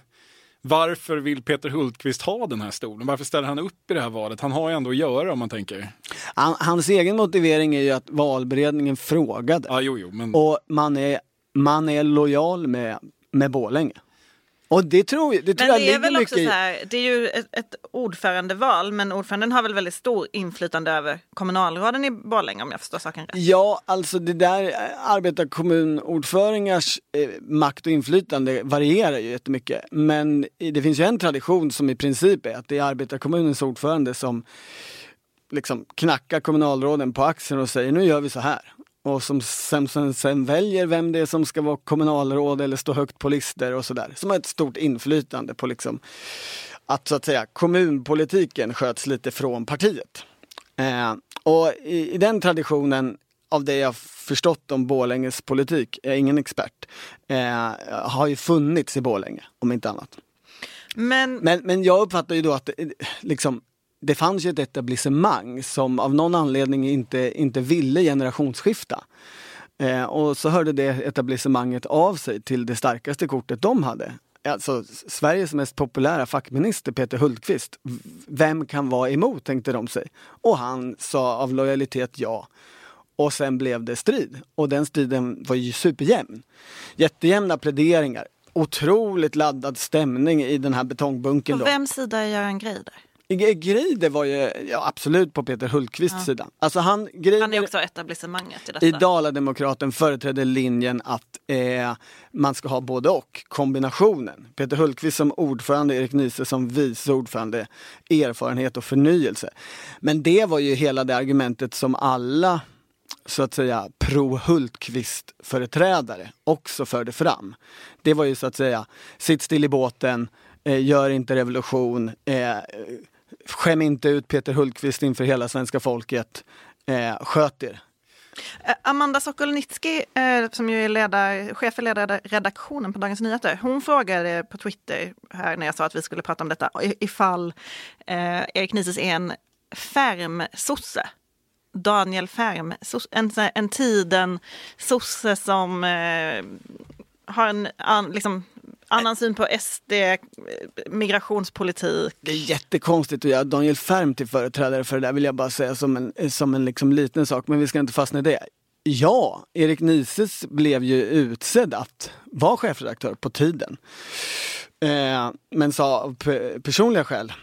varför vill Peter Hultqvist ha den här stolen? Varför ställer han upp i det här valet? Han har ju ändå att göra om man tänker. Han, hans egen motivering är ju att valberedningen frågade. Ja, jo, jo, men... Och man är, man är lojal med, med Borlänge. Och det tror, det tror Men jag det är väl också så här, det är ju ett, ett ordförandeval men ordföranden har väl väldigt stor inflytande över kommunalråden i Borlänge om jag förstår saken rätt. Ja, alltså det där eh, arbetarkommunordföranders eh, makt och inflytande varierar ju jättemycket. Men det finns ju en tradition som i princip är att det är arbetarkommunens ordförande som liksom knackar kommunalråden på axeln och säger nu gör vi så här. Och som sen, sen, sen väljer vem det är som ska vara kommunalråd eller stå högt på listor och sådär. Som har ett stort inflytande på liksom att så att säga kommunpolitiken sköts lite från partiet. Eh, och i, i den traditionen av det jag förstått om Borlänges politik, jag är ingen expert, eh, har ju funnits i Borlänge om inte annat. Men, Men, men jag uppfattar ju då att eh, liksom, det fanns ju ett etablissemang som av någon anledning inte, inte ville generationsskifta. Eh, och så hörde det etablissemanget av sig till det starkaste kortet de hade. Alltså Sveriges mest populära fackminister Peter Hultqvist. Vem kan vara emot tänkte de sig. Och han sa av lojalitet ja. Och sen blev det strid. Och den striden var ju superjämn. Jättejämna pläderingar. Otroligt laddad stämning i den här betongbunken. på vems sida är Göran Greider? Greider var ju ja, absolut på Peter Hultqvists sida. Alltså han, Greider, Han är också etablissemanget i detta. i Dalademokraten företrädde linjen att eh, man ska ha både och, kombinationen. Peter Hultqvist som ordförande, Erik Niese som vice ordförande, erfarenhet och förnyelse. Men det var ju hela det argumentet som alla så att säga pro-Hultqvist-företrädare också förde fram. Det var ju så att säga, sitt still i båten, eh, gör inte revolution, eh, skäm inte ut Peter Hultqvist inför hela svenska folket, eh, sköt er. Eh, Amanda Sokolnitski, eh, som ju är ledar, chef för ledarredaktionen på Dagens Nyheter, hon frågade på Twitter här när jag sa att vi skulle prata om detta, ifall eh, Erik Nises är en färm-sosse. Daniel Färm, en, en tiden sosse som eh, har en an, liksom, annan syn på SD, eh, migrationspolitik. Det är jättekonstigt att göra Daniel Färm till företrädare för det där vill jag bara säga som en, som en liksom liten sak, men vi ska inte fastna i det. Ja, Erik Nises blev ju utsedd att vara chefredaktör på tiden. Eh, men sa av pe- personliga skäl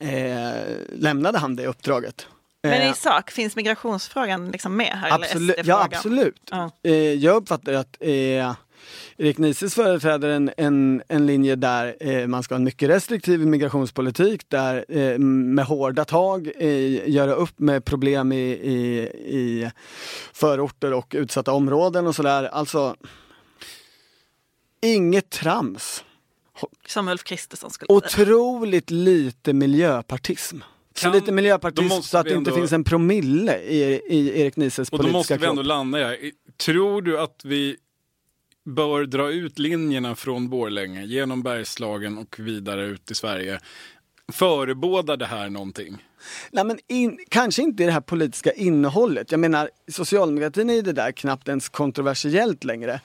eh, lämnade han det uppdraget. Men Eh, i sak, finns migrationsfrågan liksom med här? Absolut, ja absolut. Ja. Eh, jag uppfattar att eh, Erik Nises företräder en, en, en linje där eh, man ska ha en mycket restriktiv migrationspolitik där eh, med hårda tag eh, göra upp med problem i, i, i förorter och utsatta områden och sådär. Alltså, inget trams. Som Ulf Kristersson skulle. Otroligt lite miljöpartism. Så Kan- lite då miljöpartism så att det inte ändå- finns en promille i, i Erik Nises Och då politiska måste vi ändå kropp. landa i. Tror du att vi bör dra ut linjerna från Borlänge genom Bergslagen och vidare ut i Sverige? Förebådar det här någonting? Nej, men in, kanske inte i det här politiska innehållet. Jag menar, socialdemokratin är ju det där knappt ens kontroversiellt längre.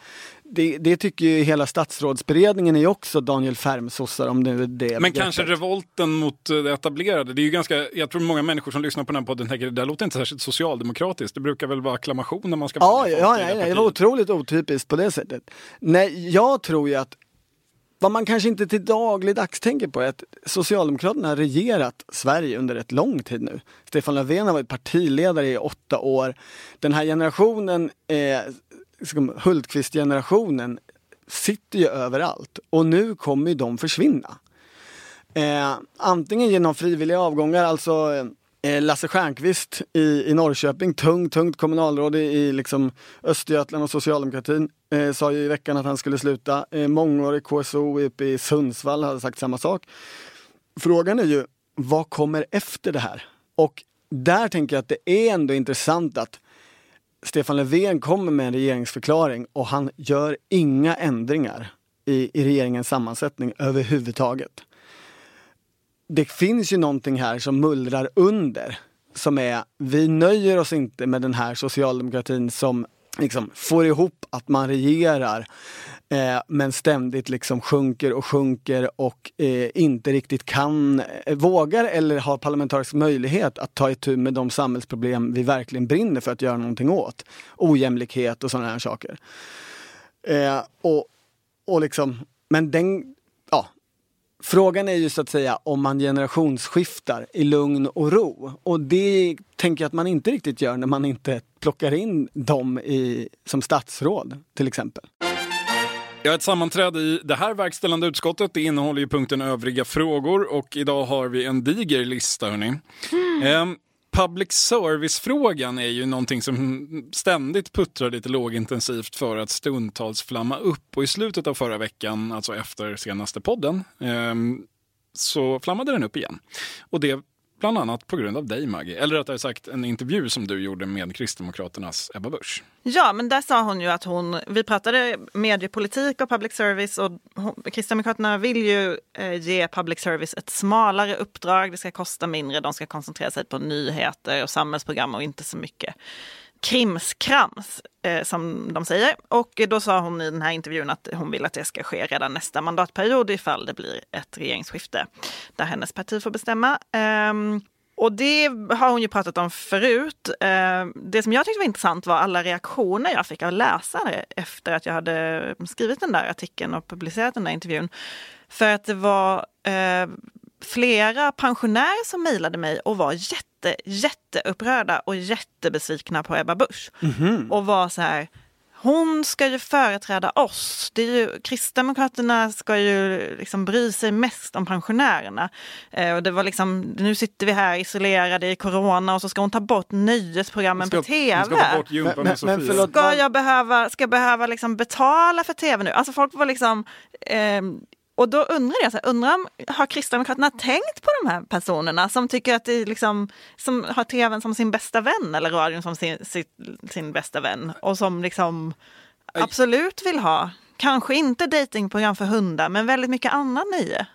Det, det tycker ju hela statsrådsberedningen är också Daniel Färm-sossar om det är det Men kanske revolten mot eh, det etablerade. Det är ju ganska, jag tror många människor som lyssnar på den här podden tänker det där låter inte särskilt socialdemokratiskt. Det brukar väl vara acklamation när man ska Ja, ja, i nej, det var otroligt otypiskt på det sättet. Nej, jag tror ju att vad man kanske inte till dagligdags tänker på är att Socialdemokraterna har regerat Sverige under ett lång tid nu. Stefan Löfven har varit partiledare i åtta år. Den här generationen, eh, Liksom, Hultqvist-generationen, sitter ju överallt och nu kommer ju de försvinna. Eh, antingen genom frivilliga avgångar, alltså eh, Lasse Stjernkvist i, i Norrköping, tungt, tungt kommunalråd i, i liksom Östergötland och socialdemokratin, eh, sa ju i veckan att han skulle sluta. Eh, mångårig KSO uppe i Sundsvall hade sagt samma sak. Frågan är ju, vad kommer efter det här? Och där tänker jag att det är ändå intressant att Stefan Löfven kommer med en regeringsförklaring och han gör inga ändringar i, i regeringens sammansättning överhuvudtaget det finns ju någonting här som mullrar under. Som är, vi nöjer oss inte med den här socialdemokratin som liksom får ihop att man regerar eh, men ständigt liksom sjunker och sjunker och eh, inte riktigt kan, eh, vågar eller har parlamentarisk möjlighet att ta itu med de samhällsproblem vi verkligen brinner för att göra någonting åt. Ojämlikhet och sådana här saker. Eh, och, och liksom, men den, ja, Frågan är ju så att säga om man generationsskiftar i lugn och ro. Och det tänker jag att man inte riktigt gör när man inte plockar in dem i, som statsråd till exempel. Jag har ett sammanträde i det här verkställande utskottet. Det innehåller ju punkten övriga frågor och idag har vi en diger lista. Hörni. Ehm, public service-frågan är ju någonting som ständigt puttrar lite lågintensivt för att stundtals flamma upp. Och i slutet av förra veckan, alltså efter senaste podden, ehm, så flammade den upp igen. Och det bland annat på grund av dig Maggie. Eller rättare sagt en intervju som du gjorde med Kristdemokraternas Ebba Busch. Ja, men där sa hon ju att hon, vi pratade mediepolitik och public service och hon, Kristdemokraterna vill ju eh, ge public service ett smalare uppdrag. Det ska kosta mindre, de ska koncentrera sig på nyheter och samhällsprogram och inte så mycket krimskrams eh, som de säger. Och då sa hon i den här intervjun att hon vill att det ska ske redan nästa mandatperiod ifall det blir ett regeringsskifte där hennes parti får bestämma. Eh, och det har hon ju pratat om förut. Eh, Det som jag tyckte var intressant var alla reaktioner jag fick av läsare efter att jag hade skrivit den där artikeln och publicerat den där intervjun. För att det var eh, flera pensionärer som mejlade mig och var jätte, jätteupprörda och jättebesvikna på Ebba Busch. Och var så här, hon ska ju företräda oss. Det är ju, Kristdemokraterna ska ju liksom bry sig mest om pensionärerna. Eh, och det var liksom, nu sitter vi här isolerade i corona och så ska hon ta bort nöjesprogrammen på tv. Ska ta bort Men- men- men förlåt. Ska jag behöva, ska jag behöva liksom betala för tv nu? Alltså folk var liksom... ehm, och då undrar jag, så här, undrar om, har Kristdemokraterna tänkt på de här personerna som tycker att det liksom, som har tvn som sin bästa vän eller radion som sin, sin, sin bästa vän och som liksom absolut vill ha, kanske inte datingprogram för hundar men väldigt mycket annan nöje.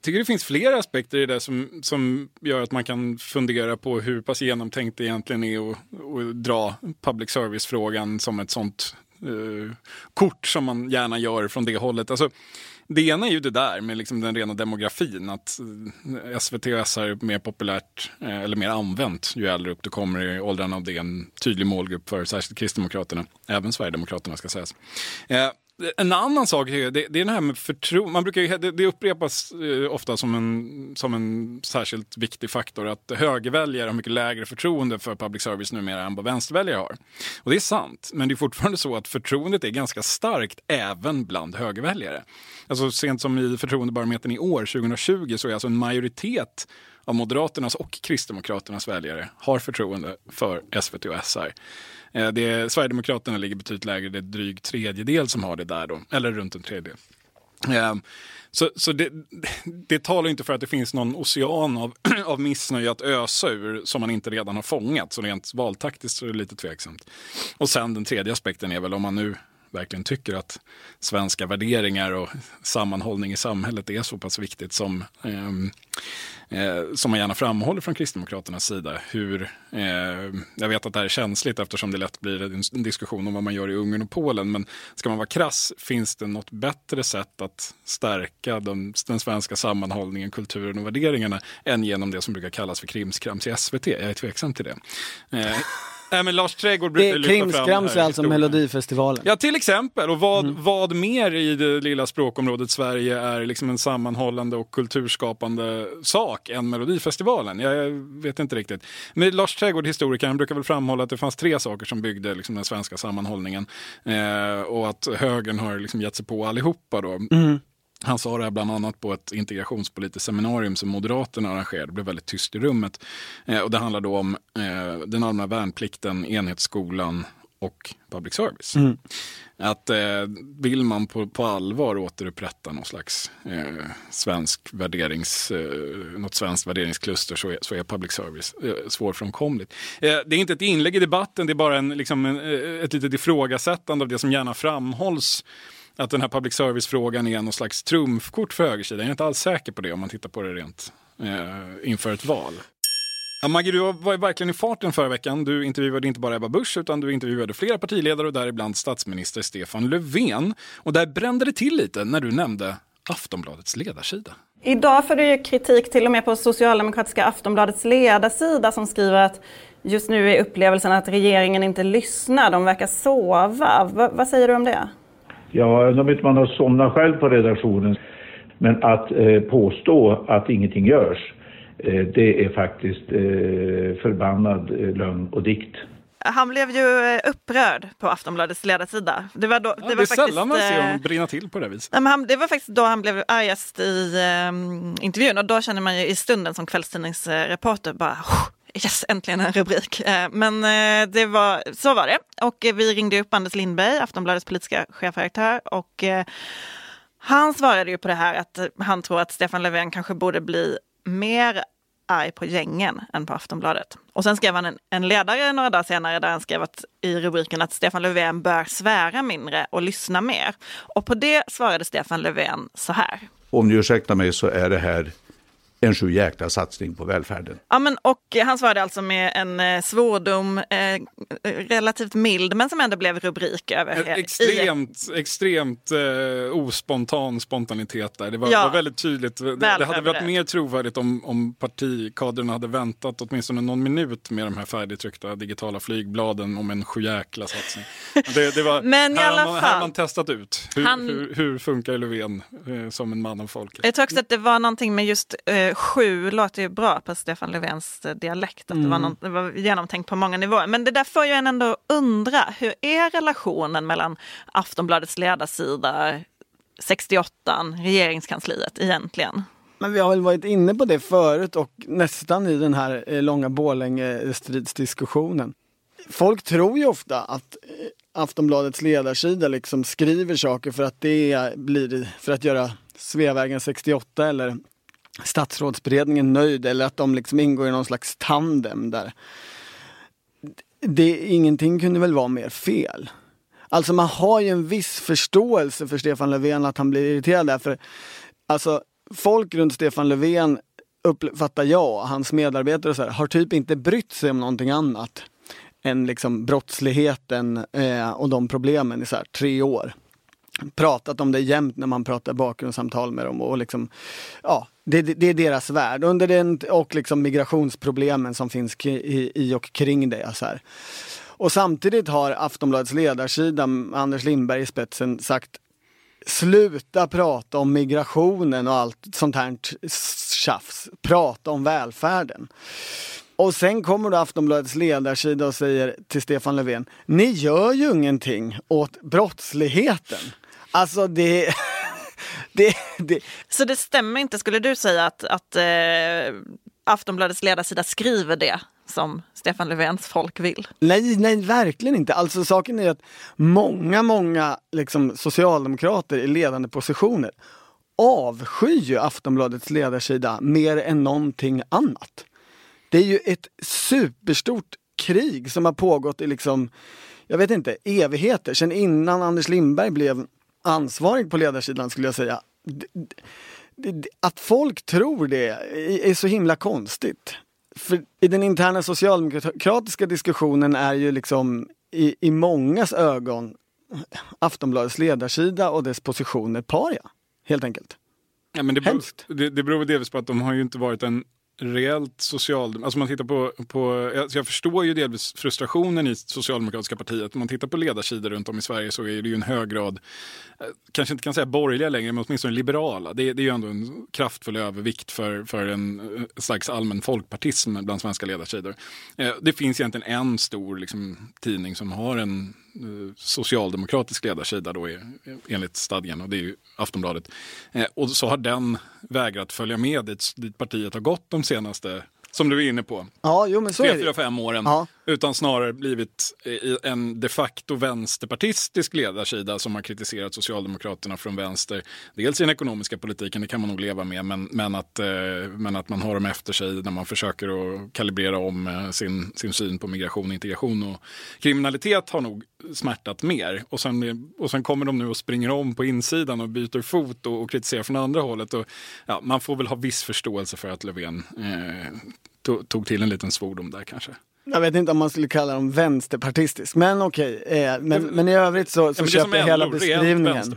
tycker det finns flera aspekter i det som, som gör att man kan fundera på hur pass genomtänkt det egentligen är att, att dra public service-frågan som ett sånt eh, kort som man gärna gör från det hållet. Alltså, det ena är ju det där med liksom den rena demografin, att eh, SVT och SR är mer populärt, eh, eller mer använt ju äldre upp du kommer i åldrarna och det är en tydlig målgrupp för särskilt Kristdemokraterna, även Sverigedemokraterna ska sägas. Eh, en annan sak är det, det är det här med förtroende. Man brukar ju, det, det upprepas eh, ofta som en, som en särskilt viktig faktor att högerväljare har mycket lägre förtroende för public service numera än vad vänsterväljare har. Och det är sant, men det är fortfarande så att förtroendet är ganska starkt även bland högerväljare. Alltså sent som i förtroendebarometern i år, 2020, så är alltså en majoritet av Moderaternas och Kristdemokraternas väljare har förtroende för SVT och SR. Eh, det är, Sverigedemokraterna ligger betydligt lägre, det är dryg tredjedel som har det där då, eller runt en tredjedel. Eh, så, så det, det talar inte för att det finns någon ocean av, av missnöje att ösa ur som man inte redan har fångat. Så rent valtaktiskt så är det lite tveksamt. Och sen den tredje aspekten är väl om man nu verkligen tycker att svenska värderingar och sammanhållning i samhället är så pass viktigt som, ehm, eh, som man gärna framhåller från Kristdemokraternas sida. Hur, eh, jag vet att det här är känsligt eftersom det lätt blir en diskussion om vad man gör i Ungern och Polen. Men ska man vara krass, finns det något bättre sätt att stärka de, den svenska sammanhållningen, kulturen och värderingarna än genom det som brukar kallas för krimskrams i SVT? Jag är tveksam till det. Eh, Nej, men Lars Trädgård Det brukar lyfta fram Krimskrams är alltså. Melodifestivalen. Ja, till exempel. Och vad, vad mer i det lilla språkområdet Sverige är liksom en sammanhållande och kulturskapande sak än Melodifestivalen? Jag vet inte riktigt. Men Lars Trädgård, historikern, brukar väl framhålla att det fanns tre saker som byggde liksom, den svenska sammanhållningen. Eh, och att högern har liksom gett sig på allihopa då. Han sa det här bland annat på ett integrationspolitiskt seminarium som Moderaterna arrangerade. Det blev väldigt tyst i rummet. Eh, och det handlar då om eh, den allmänna värnplikten, enhetsskolan och public service. Att eh, vill man på, på allvar återupprätta någon slags eh, svensk värderings, eh, något svenskt värderingskluster så är, så är public service eh, svårfrånkomligt. Eh, det är inte ett inlägg i debatten, det är bara en, liksom en, eh, ett litet ifrågasättande av det som gärna framhålls att den här public service-frågan är någon slags trumfkort för högersidan. Jag är inte alls säker på det om man tittar på det rent eh, inför ett val. Ja, Maggie, du var ju verkligen i farten förra veckan. Du intervjuade inte bara Ebba Busch utan du intervjuade flera partiledare och däribland statsminister Stefan Löfven. Och där brände det till lite när du nämnde Aftonbladets ledarsida. Idag får du ju kritik till och med på socialdemokratiska Aftonbladets ledarsida som skriver att just nu är upplevelsen att regeringen inte lyssnar, de verkar sova. V vad säger du om det? Ja, jag vet inte om man har somnat själv på redaktionen. Men att eh, påstå att ingenting görs, eh, det är faktiskt eh, förbannad eh, lögn och dikt. Han blev ju eh, upprörd på Aftonbladets ledarsida. Det var, då, Ja, det det var är faktiskt, sällan man ser eh, honom brinna till på det viset. Nej, men han, det var faktiskt då han blev argast i eh, intervjun och då känner man ju i stunden som kvällstidningsreporter bara Yes, äntligen en rubrik. Eh, men eh, det var, så var det. Och eh, vi ringde upp Anders Lindberg, Aftonbladets politiska chefredaktör. Och han svarade ju på det här att han tror att Stefan Löfven kanske borde bli mer arg på gängen än på Aftonbladet. Och sen skrev han en, en ledare några dagar senare där han skrev att, i rubriken att Stefan Löfven bör svära mindre och lyssna mer. Och på det svarade Stefan Löfven så här. Om ni ursäktar mig så är det här en sju jäkla satsning på välfärden. Ja, men, och han svarade alltså med en eh, svordom, eh, relativt mild, men som ändå blev rubrik över En i- extremt, extremt eh, ospontan spontanitet där. Det var, Ja. var väldigt tydligt. Det, det hade varit mer trovärdigt om, om partikadrerna hade väntat åtminstone någon minut med de här färdigtryckta digitala flygbladen om en sjujäkla satsning. Det, det var, Men i här, alla har man, här har fall. man testat ut. Hur, Han- hur, hur funkar Löfven eh, som en man av folket? Jag tror också att det var någonting med just eh, sju, låter ju bra på Stefan Löfvens eh, dialekt, att det, var någon, det var genomtänkt på många nivåer. Men det där får ju en ändå undra, hur är relationen mellan Aftonbladets ledarsida, 68, regeringskansliet egentligen? Men vi har väl varit inne på det förut och nästan i den här eh, långa Borlänge-stridsdiskussionen. Folk tror ju ofta att eh, Aftonbladets ledarsida liksom skriver saker för att det blir för att göra Sveavägen 68 eller statsrådsberedningen nöjd eller att de liksom ingår i någon slags tandem där. Det, ingenting kunde väl vara mer fel. Alltså man har ju en viss förståelse för Stefan Löfven att han blir irriterad därför... Alltså, folk runt Stefan Löfven uppfattar jag, hans medarbetare och så här, har typ inte brytt sig om någonting annat än liksom brottsligheten eh, och de problemen i så här, tre år. Pratat om det jämt när man pratar bakgrundssamtal med dem och liksom, ja, det, det, är deras värld. Under den, och liksom migrationsproblemen som finns i, i och kring det. Så här. Och samtidigt har Aftonbladets ledarsida med Anders Lindberg i spetsen sagt sluta prata om migrationen och allt sånt här tjafs. Prata om välfärden. Och sen kommer då Aftonbladets ledarsida och säger till Stefan Löfven, ni gör ju ingenting åt brottsligheten. Alltså det... det, det... Så det stämmer inte, skulle du säga att, att eh, Aftonbladets ledarsida skriver det som Stefan Löfvens folk vill? Nej, nej, verkligen inte. Alltså saken är att många, många liksom, socialdemokrater i ledande positioner avskyr Aftonbladets ledarsida mer än någonting annat. Det är ju ett superstort krig som har pågått i liksom, jag vet inte, evigheter. Sen innan Anders Lindberg blev ansvarig på ledarsidan skulle jag säga. Att folk tror det är så himla konstigt. För i den interna socialdemokratiska diskussionen är ju liksom i, i mångas ögon Aftonbladets ledarsida och dess positioner paria. Helt enkelt. Ja, men det, beror, det, det beror delvis på att de har ju inte varit en reellt social... Alltså man tittar på, på, alltså jag förstår ju delvis frustrationen i socialdemokratiska partiet. Om man tittar på ledarsidor runt om i Sverige så är det ju en hög grad, eh, kanske inte kan säga borgerliga längre, men åtminstone liberala. Det, det är ju ändå en kraftfull övervikt för, för en eh, slags allmän folkpartism bland svenska ledarsidor. Eh, det finns egentligen en stor liksom, tidning som har en socialdemokratisk ledarsida då enligt stadgen och det är ju Aftonbladet. och så har den vägrat följa med dit, dit partiet har gått de senaste som du är inne på. Ja, jo, men så Tre, fyra, fem åren. Ja. Utan snarare blivit en de facto vänsterpartistisk ledarsida som har kritiserat Socialdemokraterna från vänster. Dels i den ekonomiska politiken, det kan man nog leva med, men, men, att, eh, men att man har dem efter sig när man försöker att kalibrera om eh, sin, sin syn på migration, integration och kriminalitet har nog smärtat mer. Och sen, och sen kommer de nu och springer om på insidan och byter fot och, och kritiserar från andra hållet. Och, ja, man får väl ha viss förståelse för att Löfven eh, tog till en liten svordom där kanske. Jag vet inte om man skulle kalla dem vänsterpartistisk, men okej. Eh, men, men i övrigt så, så ja, köper jag hela beskrivningen.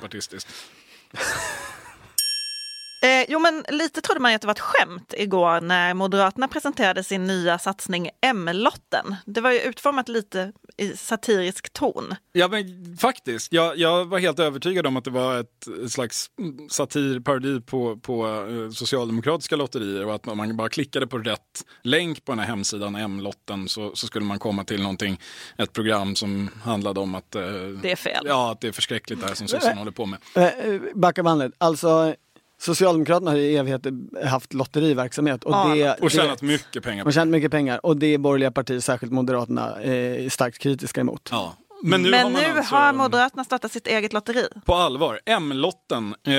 Eh, jo men lite trodde man ju att det var ett skämt igår när Moderaterna presenterade sin nya satsning M-lotten. Det var ju utformat lite i satirisk ton. Ja men faktiskt, jag, jag var helt övertygad om att det var ett, slags satirparodi på, på uh, socialdemokratiska lotterier och att om man bara klickade på rätt länk på den här hemsidan M-lotten så, så skulle man komma till någonting, ett program som handlade om att uh, det är fel. Ja, att det är förskräckligt det här som sossarna håller på med. Uh, backa bandet, alltså Socialdemokraterna har i evigheter haft lotteriverksamhet. Och, ja, det, och tjänat det, mycket pengar. Och tjänat mycket pengar. Och det är borgerliga partier, särskilt Moderaterna, är starkt kritiska emot. Ja. Men nu, Men har, nu alltså, har Moderaterna startat sitt eget lotteri. På allvar. M-lotten. Eh,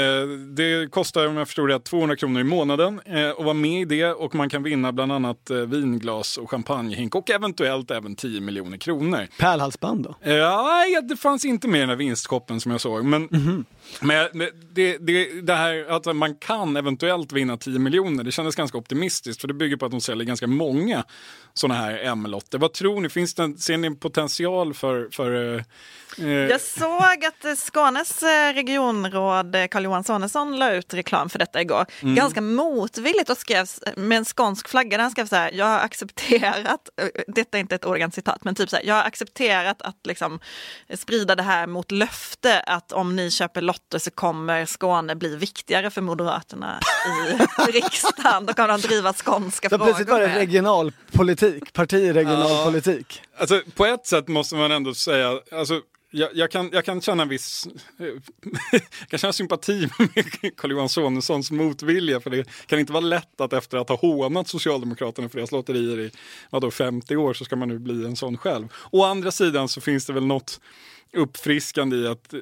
det kostar om jag förstår det 200 kronor i månaden eh, att vara med i det och man kan vinna bland annat eh, vinglas och champagnehink och eventuellt även 10 miljoner kronor. Pärlhalsband då? Eh, ja, det fanns inte med i den här vinstkoppen som jag såg. Men, mm -hmm. Men det, det, det här att man kan eventuellt vinna 10 miljoner, det kändes ganska optimistiskt för det bygger på att de säljer ganska många sådana här M-lotter. Vad tror ni? Finns det, ser ni potential för, för Eh, eh, Jag såg att eh, Skånes regionråd Carl-Johan Sonesson la ut reklam för detta igår. Mm. Ganska motvilligt och skrev med en skånsk flagga. Han skrev så här, jag har accepterat, detta är inte ett ordagrant citat, men typ så här, jag har accepterat att liksom sprida det här mot löfte att om ni köper lotter så kommer Skåne bli viktigare för Moderaterna i riksdagen. Då kommer de driva skånska så frågor. Plötsligt var det regionalpolitik, partiregionalpolitik. Ja. Alltså, på ett sätt måste man ändå säga, alltså, jag, jag, kan, jag kan känna en viss jag kan känna sympati med Carl-Johan Sonessons motvilja. För det kan inte vara lätt att efter att ha hånat Socialdemokraterna för deras lotterier i vadå, 50 år så ska man nu bli en sån själv. Å andra sidan så finns det väl något uppfriskande i att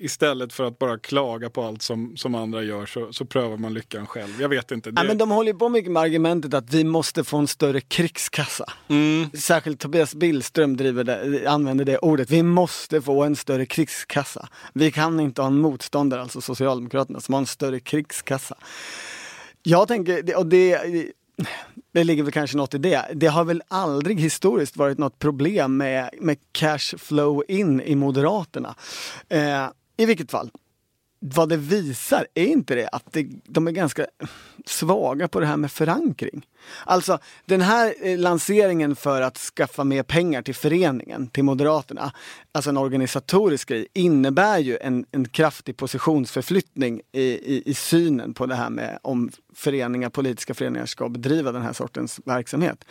istället för att bara klaga på allt som, som andra gör så, så prövar man lyckan själv. Jag vet inte. Det... Ja, men de håller på mycket med argumentet att vi måste få en större krigskassa. Mm. Särskilt Tobias Billström driver det, använder det ordet. Vi måste få en större krigskassa. Vi kan inte ha en motståndare, alltså Socialdemokraterna, som har en större krigskassa. Jag tänker, och det det ligger väl kanske något i det. Det har väl aldrig historiskt varit något problem med, med cash flow in i Moderaterna. Eh, I vilket fall vad det visar, är inte det att det, de är ganska svaga på det här med förankring? Alltså den här eh, lanseringen för att skaffa mer pengar till föreningen, till Moderaterna, alltså en organisatorisk grej, innebär ju en, en kraftig positionsförflyttning i, i, i synen på det här med om föreningar, politiska föreningar ska bedriva den här sortens verksamhet.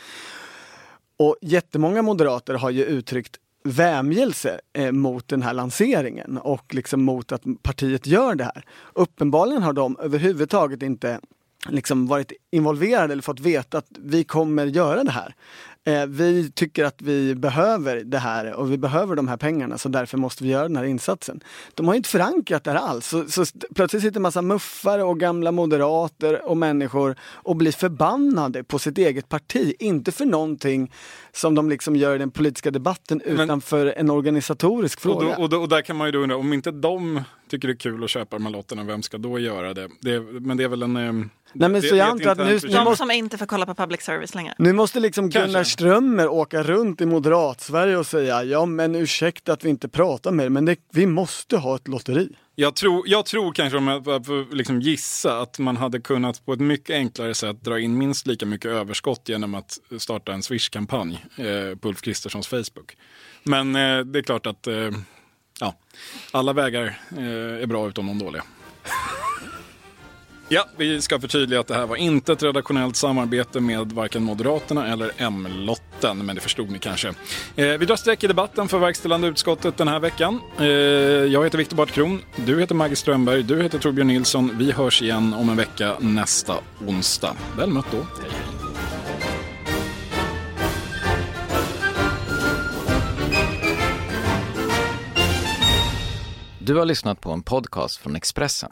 Och jättemånga moderater har ju uttryckt vämjelse eh, mot den här lanseringen och liksom mot att partiet gör det här. Uppenbarligen har de överhuvudtaget inte liksom varit involverade eller fått veta att vi kommer göra det här. Eh, vi tycker att vi behöver det här och vi behöver de här pengarna så därför måste vi göra den här insatsen. De har inte förankrat det här alls. Så, så plötsligt sitter en massa muffare och gamla moderater och människor och blir förbannade på sitt eget parti. Inte för någonting som de liksom gör i den politiska debatten utan Men, för en organisatorisk fråga. Och, då, och, då, och, där kan man ju då undra, om inte de tycker det är kul att köpa de här lotterna, vem ska då göra det? det men det är väl en... Nej, men så jag antar att nu, nu De som inte får kolla på public service längre. Nu måste liksom Gunnar Strömmer åka runt i moderat-Sverige och säga ja men ursäkta att vi inte pratar mer men det, vi måste ha ett lotteri. Jag tror, jag tror kanske, om jag får liksom gissa, att man hade kunnat på ett mycket enklare sätt dra in minst lika mycket överskott genom att starta en Swish-kampanj eh, på Ulf Kristerssons Facebook. Men eh, det är klart att eh, ja, alla vägar eh, är bra utom de dåliga. Ja, vi ska förtydliga att det här var inte ett redaktionellt samarbete med varken Moderaterna eller M-lotten, men det förstod ni kanske. Eh, vi drar streck i debatten för verkställande utskottet den här veckan. Eh, jag heter Viktor Bartkron, du heter Maggie Strömberg, du heter Torbjörn Nilsson. Vi hörs igen om en vecka nästa onsdag. Väl mött då. Hej, hej. Du har lyssnat på en podcast från Expressen.